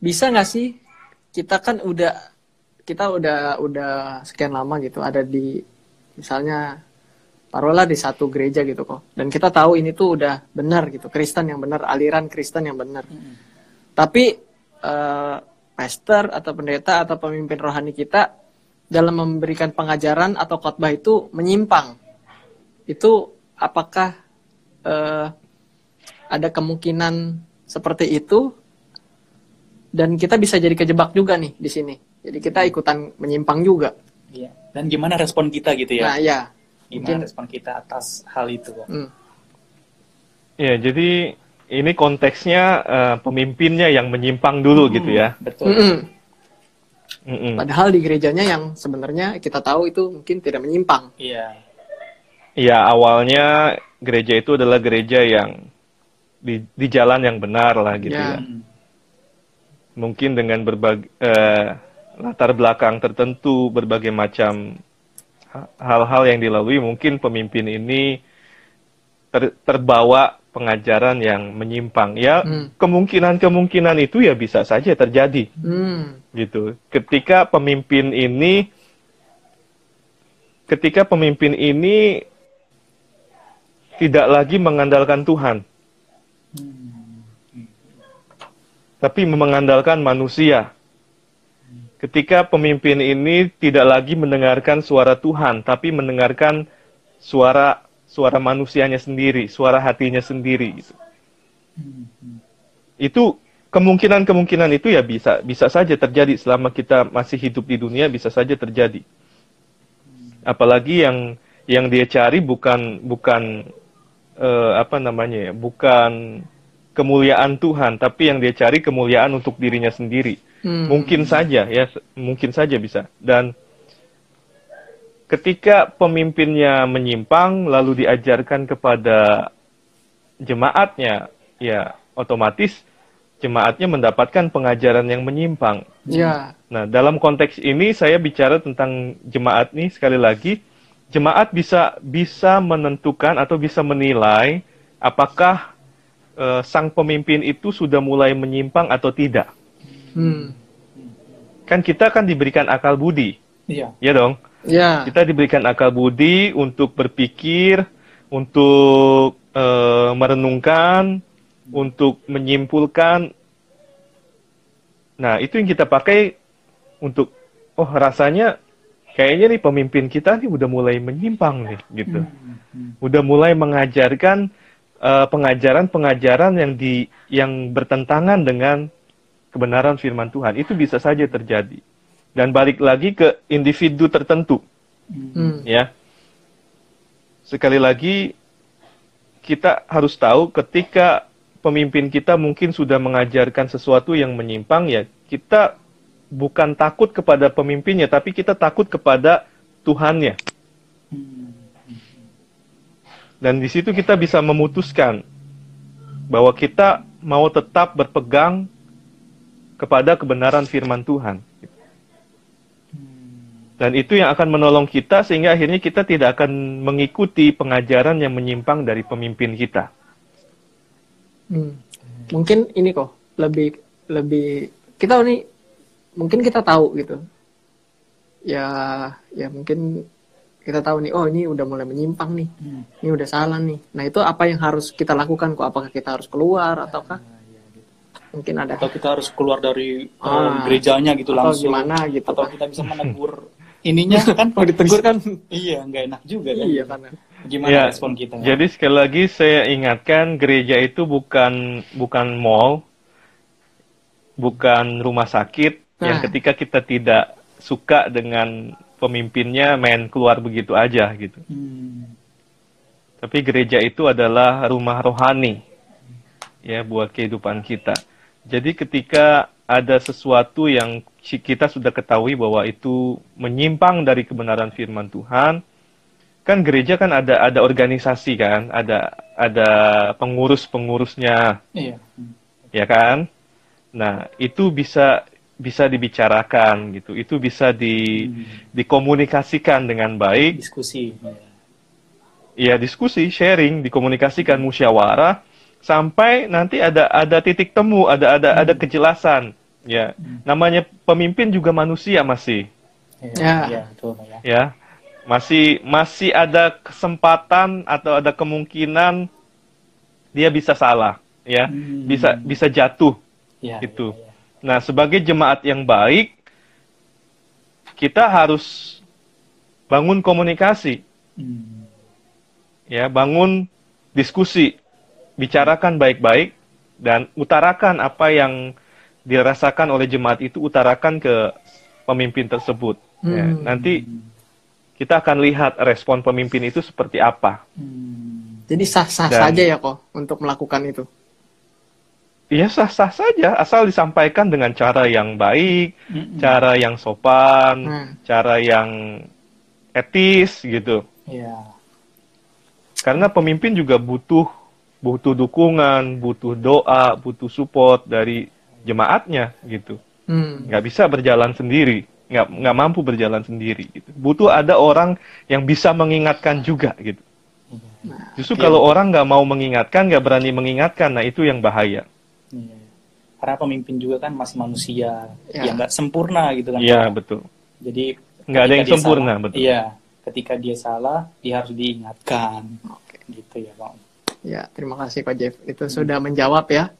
bisa nggak sih? Kita kan udah kita udah udah sekian lama gitu ada di misalnya taruhlah di satu gereja gitu kok. Dan kita tahu ini tuh udah benar gitu Kristen yang benar aliran Kristen yang benar. Hmm. tapi eh, pastor atau pendeta atau pemimpin rohani kita dalam memberikan pengajaran atau khotbah itu menyimpang. Itu apakah eh, ada kemungkinan seperti itu dan kita bisa jadi kejebak juga nih di sini jadi kita ikutan menyimpang juga Iya. Dan gimana respon kita gitu ya? nah ya gimana mungkin- respon kita atas hal itu? Kok? hmm, Ya, jadi ini konteksnya eh, pemimpinnya yang menyimpang dulu Hmm, gitu ya. Betul. mm-mm. Mm-mm. padahal di gerejanya yang sebenarnya kita tahu itu mungkin tidak menyimpang Iya. Ya, awalnya gereja itu adalah gereja yang di, di jalan yang benar lah gitu Ya. ya. Hmm. Mungkin dengan berbagai eh, latar belakang tertentu, berbagai macam ha- hal-hal yang dilalui, mungkin pemimpin ini ter- terbawa pengajaran yang menyimpang. Ya, Hmm. kemungkinan-kemungkinan itu ya bisa saja terjadi. hmm, gitu. Ketika pemimpin ini ketika pemimpin ini tidak lagi mengandalkan Tuhan, Hmm. Tapi mengandalkan manusia. Ketika pemimpin ini tidak lagi mendengarkan suara Tuhan, tapi mendengarkan suara suara manusianya sendiri, suara hatinya sendiri gitu. Itu kemungkinan-kemungkinan itu ya bisa bisa saja terjadi selama kita masih hidup di dunia bisa saja terjadi. Apalagi yang yang dia cari bukan bukan eh, apa namanya ya, bukan kemuliaan Tuhan, tapi yang dia cari kemuliaan untuk dirinya sendiri. hmm. Mungkin saja ya, mungkin saja bisa. Dan ketika pemimpinnya menyimpang lalu diajarkan kepada jemaatnya, ya otomatis jemaatnya mendapatkan pengajaran yang menyimpang. ya Nah, dalam konteks ini saya bicara tentang jemaat nih sekali lagi, jemaat bisa bisa menentukan atau bisa menilai apakah eh, sang pemimpin itu sudah mulai menyimpang atau tidak. hmm. Kan kita kan diberikan akal budi, Iya. ya dong. ya Kita diberikan akal budi untuk berpikir, untuk eh, merenungkan, untuk menyimpulkan. Nah, itu yang kita pakai untuk oh rasanya kayaknya nih pemimpin kita nih udah mulai menyimpang nih gitu. Hmm. Udah mulai mengajarkan eh, pengajaran-pengajaran yang di yang bertentangan dengan kebenaran firman Tuhan. Itu bisa saja terjadi. Dan balik lagi ke individu tertentu hmm. ya. Sekali lagi kita harus tahu ketika pemimpin kita mungkin sudah mengajarkan sesuatu yang menyimpang ya, kita bukan takut kepada pemimpinnya tapi kita takut kepada Tuhannya. Hmm. Dan di situ kita bisa memutuskan bahwa kita mau tetap berpegang kepada kebenaran firman Tuhan. Dan itu yang akan menolong kita sehingga akhirnya kita tidak akan mengikuti pengajaran yang menyimpang dari pemimpin kita. Hmm. Mungkin ini kok lebih lebih kita nih mungkin kita tahu gitu. Ya ya mungkin kita tahu nih oh ini udah mulai menyimpang nih. Hmm. Ini udah salah nih. Nah, itu apa yang harus kita lakukan kok? Apakah kita harus keluar ataukah Nah, iya, gitu. mungkin ada Atau kita harus keluar dari Ah. gerejanya gitu atau langsung. gimana gitu Atau kan? kita bisa menegur ininya kan? Kalau ditegur kan Iya, nggak enak juga kan? iya karena Gimana Ya, respon kita? Jadi sekali lagi saya ingatkan gereja itu bukan bukan mall, bukan rumah sakit yang Nah. ketika kita tidak suka dengan pemimpinnya main keluar begitu aja gitu. Hmm. Tapi gereja itu adalah rumah rohani ya buat kehidupan kita. Jadi ketika ada sesuatu yang kita sudah ketahui bahwa itu menyimpang dari kebenaran firman Tuhan, kan gereja kan ada ada organisasi kan, ada ada pengurus-pengurusnya, Iya. Ya kan? Nah, itu bisa bisa dibicarakan gitu. Itu bisa di Hmm. dikomunikasikan dengan baik Diskusi. Iya. ya diskusi, sharing, dikomunikasikan musyawarah sampai nanti ada ada titik temu, ada ada ada kejelasan Ya, namanya pemimpin juga manusia masih, Iya, Ya. iya, betul Pak ya. ya. Masih masih ada kesempatan atau ada kemungkinan dia bisa salah, ya. Hmm. Bisa bisa jatuh. Iya, Itu. iya, iya. Nah, sebagai jemaat yang baik, kita harus bangun komunikasi, Hmm. ya, bangun diskusi, bicarakan baik-baik dan utarakan apa yang dirasakan oleh jemaat itu utarakan ke pemimpin tersebut. Ya, Hmm. nanti kita akan lihat respon pemimpin itu seperti apa. Hmm. Jadi sah-sah Dan- saja ya kok untuk melakukan itu. Ya sah-sah saja asal disampaikan dengan cara yang baik, Mm-mm. cara yang sopan, Hmm. cara yang etis gitu. Iya. Karena pemimpin juga butuh butuh dukungan, butuh doa, butuh support dari jemaatnya gitu. Hmm. Nggak bisa berjalan sendiri, nggak nggak mampu berjalan sendiri gitu. Butuh ada orang yang bisa mengingatkan juga gitu. Justru Iya. kalau orang nggak mau mengingatkan, nggak berani mengingatkan, nah itu yang bahaya. Iya. Karena pemimpin juga kan masih manusia Ya. yang nggak sempurna gitu kan. Iya betul. Jadi Nggak ada yang sempurna, salah- betul. Iya. Ketika dia salah, dia harus diingatkan. Oke. Gitu ya, Pak. Ya, terima kasih Pak Jeff. Itu sudah menjawab ya